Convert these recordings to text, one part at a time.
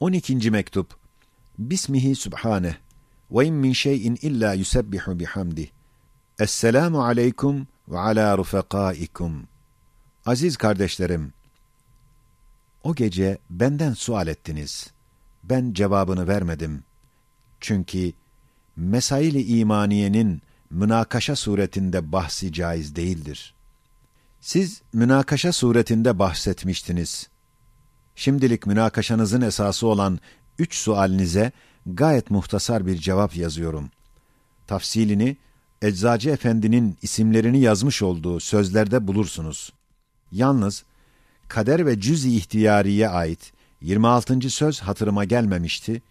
12. mektup. Bismihi subhaneh ve in min şeyin illa yusebbihu bihamdi. Esselamu aleykum ve ala rufekaikum. Aziz kardeşlerim, o gece benden sual ettiniz. Ben cevabını vermedim. Çünkü mesail-i imaniyenin münakaşa suretinde bahsi caiz değildir. Siz münakaşa suretinde bahsetmiştiniz. Şimdilik münakaşanızın esası olan üç sualinize gayet muhtasar bir cevap yazıyorum. Tafsilini Eczacı Efendi'nin isimlerini yazmış olduğu sözlerde bulursunuz. Yalnız kader ve cüz-i ihtiyariye ait 26. söz hatırıma gelmemişti,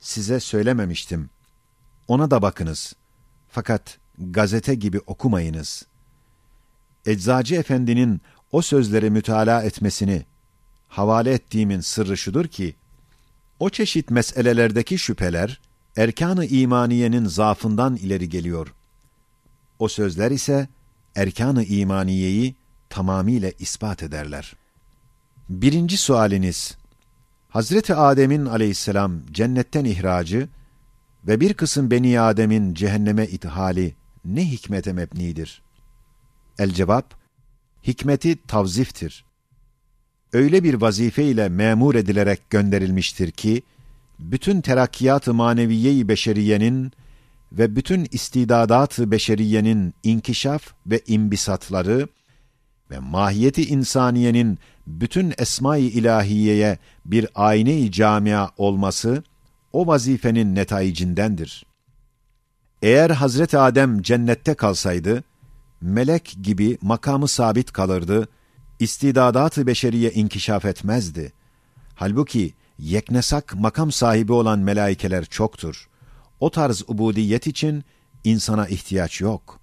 size söylememiştim. Ona da bakınız. Fakat gazete gibi okumayınız. Eczacı Efendi'nin o sözleri mütalaa etmesini havale ettiğimin sırrı şudur ki, o çeşit meselelerdeki şüpheler, erkan-ı imaniyenin zaafından ileri geliyor. O sözler ise, erkan-ı imaniyeyi tamamiyle ispat ederler. Birinci sualiniz, Hazreti Adem'in aleyhisselam cennetten ihracı ve bir kısım Beni Adem'in cehenneme ithali ne hikmete mebnidir? El cevap, hikmeti tavziftir. Öyle bir vazife ile memur edilerek gönderilmiştir ki, bütün terakkiyat-ı maneviye-i beşeriyenin ve bütün istidadat-ı beşeriyenin inkişaf ve imbisatları ve mahiyeti insaniyenin bütün esma-i ilahiyeye bir ayne-i camia olması o vazifenin netayicindendir. Eğer Hazreti Adem cennette kalsaydı, melek gibi makamı sabit kalırdı, istidadat-ı beşeriye inkişaf etmezdi. Halbuki yeknesak makam sahibi olan melaikeler çoktur. O tarz ubudiyet için insana ihtiyaç yok.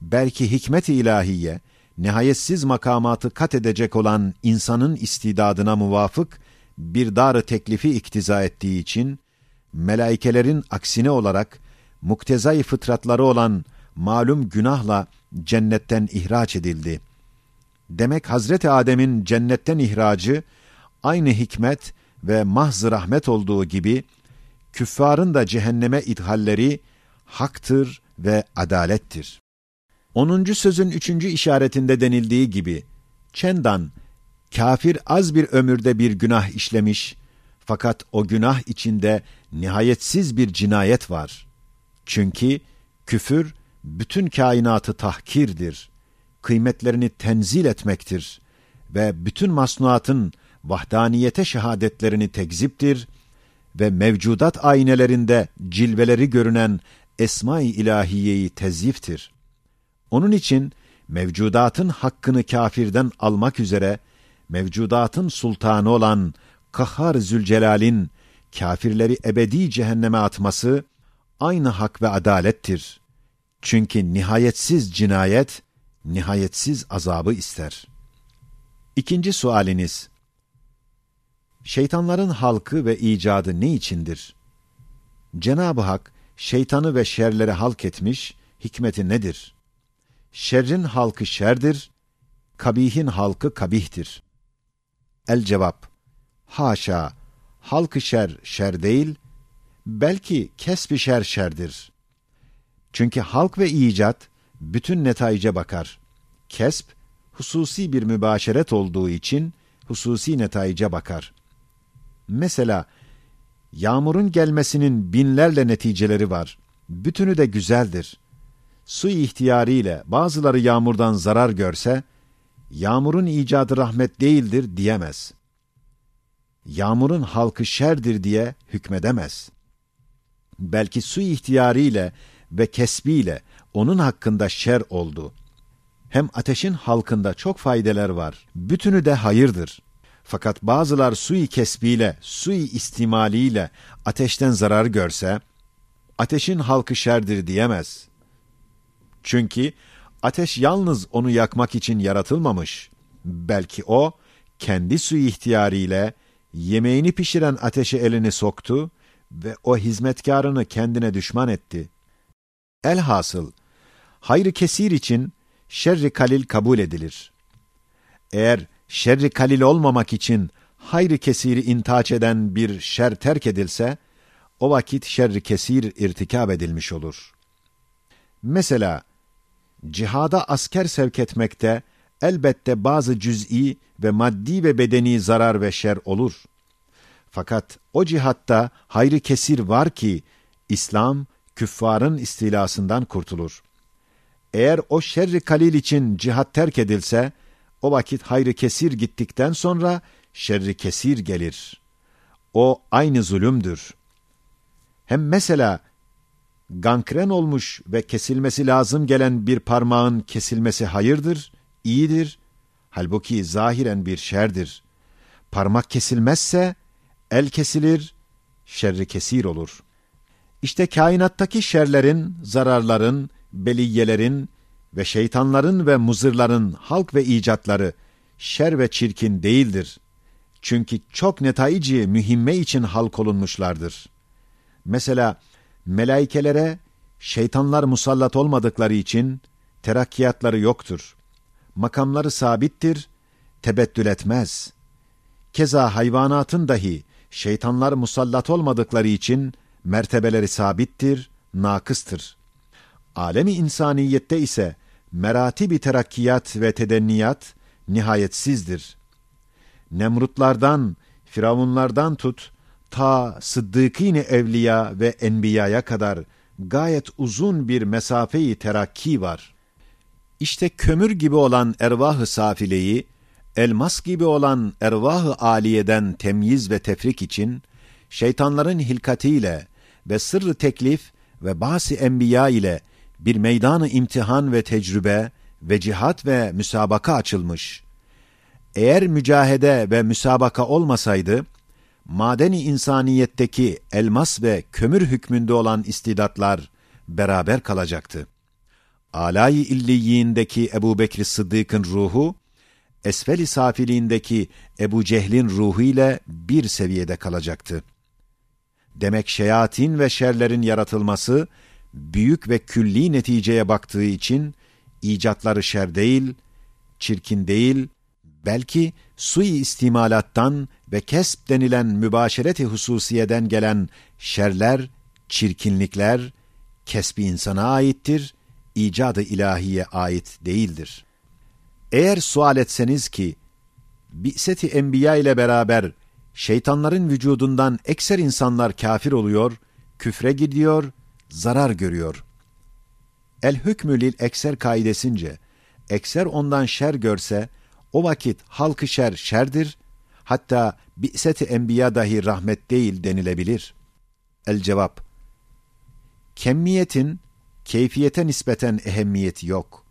Belki hikmet-i ilahiye, nihayetsiz makamatı kat edecek olan insanın istidadına muvafık bir dar teklifi iktiza ettiği için, melaikelerin aksine olarak, muktezai fıtratları olan malum günahla cennetten ihraç edildi. Demek Hazreti Adem'in cennetten ihracı, aynı hikmet ve mahz rahmet olduğu gibi, küffarın da cehenneme ithalleri haktır ve adalettir. Onuncu sözün üçüncü işaretinde denildiği gibi, Çendan, kafir az bir ömürde bir günah işlemiş, fakat o günah içinde nihayetsiz bir cinayet var. Çünkü küfür, bütün kainatı tahkirdir, kıymetlerini tenzil etmektir ve bütün masnuatın vahdaniyete şehadetlerini tekziptir ve mevcudat aynelerinde cilveleri görünen esma-i ilahiyeyi tezyiftir. Onun için mevcudatın hakkını kafirden almak üzere mevcudatın sultanı olan Kahhar Zülcelal'in kafirleri ebedi cehenneme atması aynı hak ve adalettir. Çünkü nihayetsiz cinayet, nihayetsiz azabı ister. İkinci sualiniz, şeytanların halkı ve icadı ne içindir? Cenab-ı Hak, şeytanı ve şerleri halk etmiş, hikmeti nedir? Şerrin halkı şerdir, kabihin halkı kabihtir. El cevap, haşa, halkı şer şer değil, belki kesbi şer şerdir. Çünkü halk ve icat bütün netayice bakar. Kesp, hususi bir mübaşeret olduğu için hususi netayice bakar. Mesela, yağmurun gelmesinin binlerle neticeleri var. Bütünü de güzeldir. Su ihtiyarıyla bazıları yağmurdan zarar görse, yağmurun icadı rahmet değildir diyemez. Yağmurun halkı şerdir diye hükmedemez. Belki su ihtiyarıyla ve kesbiyle onun hakkında şer oldu. Hem ateşin halkında çok faydeler var. Bütünü de hayırdır. Fakat bazılar sui kesbiyle, sui istimaliyle ateşten zarar görse, ateşin halkı şerdir diyemez. Çünkü ateş yalnız onu yakmak için yaratılmamış. Belki o, kendi suyu ihtiyarıyla yemeğini pişiren ateşe elini soktu ve o hizmetkarını kendine düşman etti. Elhasıl, hayrı kesir için şerri kalil kabul edilir. Eğer şerri kalil olmamak için hayri kesiri intaç eden bir şer terk edilse, o vakit şerri kesir irtikab edilmiş olur. Mesela, cihada asker sevk etmekte elbette bazı cüz'i ve maddi ve bedeni zarar ve şer olur. Fakat o cihatta hayrı kesir var ki, İslam, küffarın istilasından kurtulur. Eğer o şerri kalil için cihat terk edilse, o vakit hayrı kesir gittikten sonra şerri kesir gelir. O aynı zulümdür. Hem mesela gankren olmuş ve kesilmesi lazım gelen bir parmağın kesilmesi hayırdır, iyidir. Halbuki zahiren bir şerdir. Parmak kesilmezse el kesilir, şerri kesir olur. İşte kainattaki şerlerin, zararların, beliyelerin ve şeytanların ve muzırların halk ve icatları şer ve çirkin değildir. Çünkü çok netaici mühimme için halk olunmuşlardır. Mesela melaikelere şeytanlar musallat olmadıkları için terakkiyatları yoktur. Makamları sabittir, tebettül etmez. Keza hayvanatın dahi şeytanlar musallat olmadıkları için mertebeleri sabittir, nakıstır. Alemi insaniyette ise merati bir terakkiyat ve tedenniyat nihayetsizdir. Nemrutlardan, firavunlardan tut, ta sıddıkîn evliya ve enbiyaya kadar gayet uzun bir mesafeyi terakki var. İşte kömür gibi olan ervah-ı safileyi, elmas gibi olan ervah-ı aliyeden temyiz ve tefrik için, şeytanların hilkatiyle ve sırrı teklif ve basi enbiya ile bir meydanı imtihan ve tecrübe ve cihat ve müsabaka açılmış. Eğer mücahede ve müsabaka olmasaydı, madeni insaniyetteki elmas ve kömür hükmünde olan istidatlar beraber kalacaktı. Alay-i illiyindeki Ebu Bekir Sıddık'ın ruhu, esfel-i safiliğindeki Ebu Cehl'in ruhu ile bir seviyede kalacaktı. Demek şeyatin ve şerlerin yaratılması, büyük ve külli neticeye baktığı için, icatları şer değil, çirkin değil, belki sui istimalattan ve kesp denilen mübaşereti hususiyeden gelen şerler, çirkinlikler, kesbi insana aittir, icadı ilahiye ait değildir. Eğer sual etseniz ki, Bi'seti Enbiya ile beraber şeytanların vücudundan ekser insanlar kafir oluyor, küfre gidiyor, zarar görüyor. El hükmü lil ekser kaidesince, ekser ondan şer görse, o vakit halkı şer şerdir, hatta bi'seti enbiya dahi rahmet değil denilebilir. El cevap, kemmiyetin keyfiyete nispeten ehemmiyeti yok.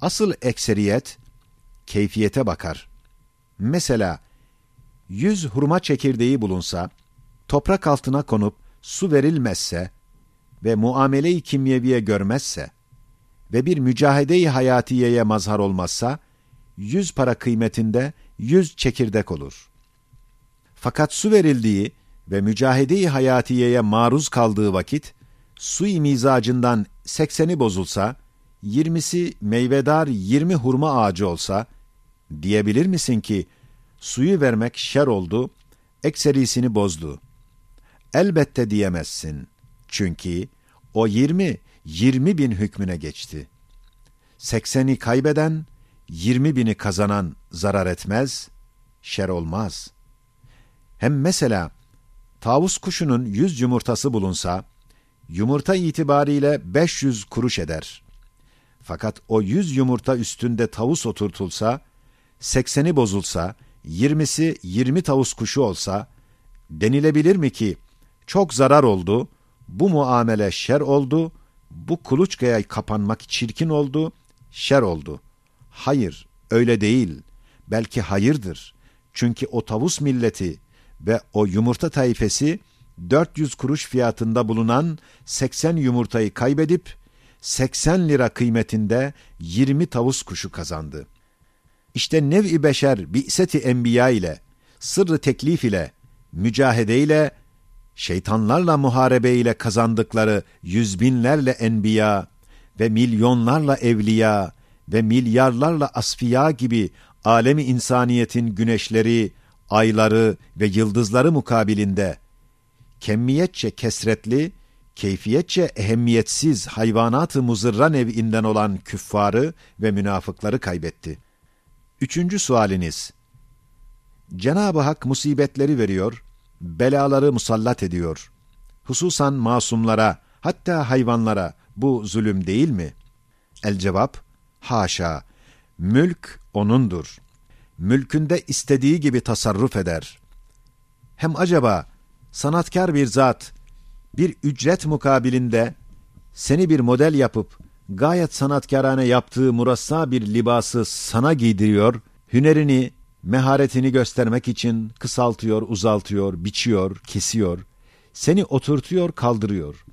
Asıl ekseriyet, keyfiyete bakar. Mesela, yüz hurma çekirdeği bulunsa, toprak altına konup su verilmezse ve muamele-i kimyeviye görmezse ve bir mücahede-i hayatiyeye mazhar olmazsa, yüz para kıymetinde yüz çekirdek olur. Fakat su verildiği ve mücahede-i hayatiyeye maruz kaldığı vakit, su mizacından sekseni bozulsa, yirmisi meyvedar yirmi hurma ağacı olsa, diyebilir misin ki, suyu vermek şer oldu, ekserisini bozdu. Elbette diyemezsin. Çünkü o yirmi, yirmi bin hükmüne geçti. Sekseni kaybeden, yirmi bini kazanan zarar etmez, şer olmaz. Hem mesela, tavus kuşunun yüz yumurtası bulunsa, yumurta itibariyle 500 kuruş eder. Fakat o yüz yumurta üstünde tavus oturtulsa, sekseni bozulsa, yirmisi yirmi tavus kuşu olsa, denilebilir mi ki, çok zarar oldu, bu muamele şer oldu, bu kuluçkaya kapanmak çirkin oldu, şer oldu. Hayır, öyle değil. Belki hayırdır. Çünkü o tavus milleti ve o yumurta tayfesi 400 kuruş fiyatında bulunan 80 yumurtayı kaybedip 80 lira kıymetinde 20 tavus kuşu kazandı. İşte nev-i beşer bi'seti enbiya ile, sırrı teklif ile, mücahede ile, şeytanlarla muharebe ile kazandıkları yüz binlerle enbiya ve milyonlarla evliya ve milyarlarla asfiya gibi alemi insaniyetin güneşleri, ayları ve yıldızları mukabilinde kemmiyetçe kesretli, keyfiyetçe ehemmiyetsiz hayvanat-ı muzırra nev'inden olan küffarı ve münafıkları kaybetti. Üçüncü sualiniz. Cenab-ı Hak musibetleri veriyor, belaları musallat ediyor. Hususan masumlara, hatta hayvanlara bu zulüm değil mi? El cevap, haşa, mülk O'nundur. Mülkünde istediği gibi tasarruf eder. Hem acaba sanatkar bir zat, bir ücret mukabilinde seni bir model yapıp gayet sanatkarane yaptığı murassa bir libası sana giydiriyor, hünerini, meharetini göstermek için kısaltıyor, uzaltıyor, biçiyor, kesiyor, seni oturtuyor, kaldırıyor.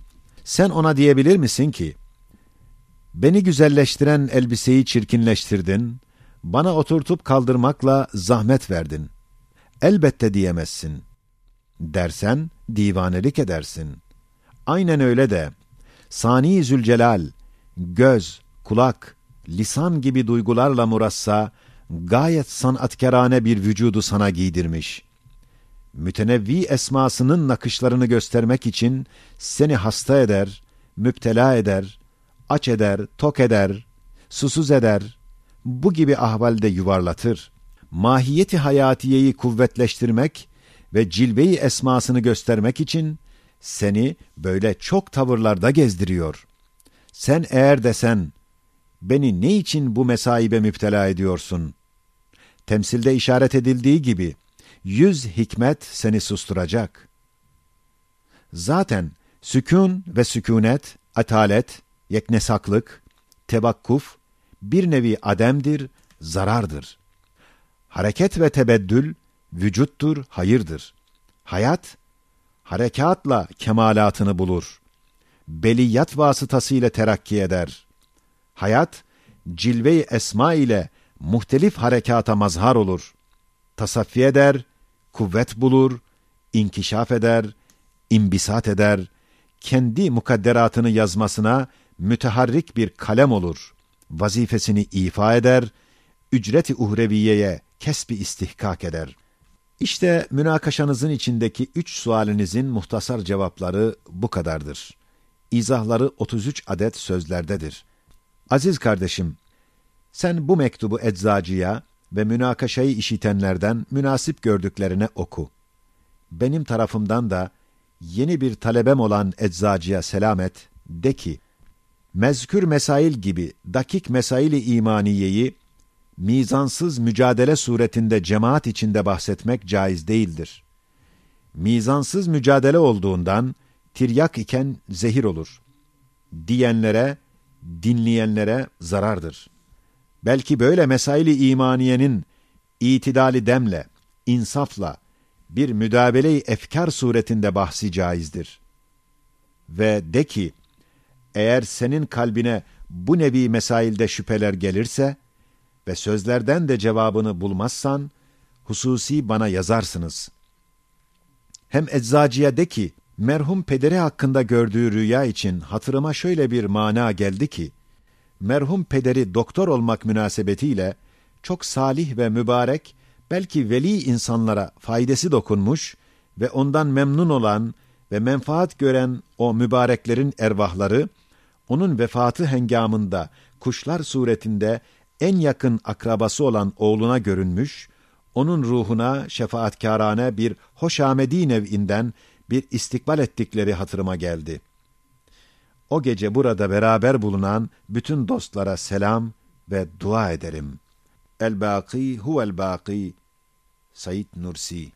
Sen ona diyebilir misin ki, beni güzelleştiren elbiseyi çirkinleştirdin, bana oturtup kaldırmakla zahmet verdin. Elbette diyemezsin. Dersen divanelik edersin. Aynen öyle de, Sani Zülcelal, göz, kulak, lisan gibi duygularla murassa, gayet sanatkarane bir vücudu sana giydirmiş. Mütenevvi esmasının nakışlarını göstermek için seni hasta eder, müptela eder, aç eder, tok eder, susuz eder, bu gibi ahvalde yuvarlatır. Mahiyeti hayatiyeyi kuvvetleştirmek ve cilveyi esmasını göstermek için seni böyle çok tavırlarda gezdiriyor. Sen eğer desen, beni ne için bu mesaibe müptela ediyorsun? Temsilde işaret edildiği gibi, yüz hikmet seni susturacak. Zaten sükun ve sükunet, atalet, yeknesaklık, tebakkuf, bir nevi ademdir, zarardır. Hareket ve tebeddül, vücuttur, hayırdır. Hayat, harekatla kemalatını bulur. Beliyat vasıtasıyla terakki eder. Hayat, cilve-i esma ile muhtelif harekata mazhar olur. Tasaffi eder, kuvvet bulur, inkişaf eder, imbisat eder, kendi mukadderatını yazmasına müteharrik bir kalem olur. Vazifesini ifa eder, ücreti uhreviyeye kesbi istihkak eder. İşte münakaşanızın içindeki üç sualinizin muhtasar cevapları bu kadardır. İzahları 33 adet sözlerdedir. Aziz kardeşim, sen bu mektubu eczacıya ve münakaşayı işitenlerden münasip gördüklerine oku. Benim tarafımdan da yeni bir talebem olan eczacıya selam et, de ki, mezkür mesail gibi dakik mesaili imaniyeyi mizansız mücadele suretinde cemaat içinde bahsetmek caiz değildir. Mizansız mücadele olduğundan tiryak iken zehir olur. Diyenlere, dinleyenlere zarardır. Belki böyle mesaili imaniyenin itidali demle, insafla, bir müdabele-i efkar suretinde bahsi caizdir. Ve de ki, eğer senin kalbine bu nevi mesailde şüpheler gelirse ve sözlerden de cevabını bulmazsan, hususi bana yazarsınız. Hem eczacıya de ki, merhum pederi hakkında gördüğü rüya için hatırıma şöyle bir mana geldi ki, merhum pederi doktor olmak münasebetiyle çok salih ve mübarek, belki veli insanlara faydası dokunmuş ve ondan memnun olan ve menfaat gören o mübareklerin ervahları, onun vefatı hengamında kuşlar suretinde en yakın akrabası olan oğluna görünmüş, onun ruhuna şefaatkârane bir hoşamedi nev'inden bir istikbal ettikleri hatırıma geldi. O gece burada beraber bulunan bütün dostlara selam ve dua ederim. El-Bâkî huvel-Bâkî Said Nursi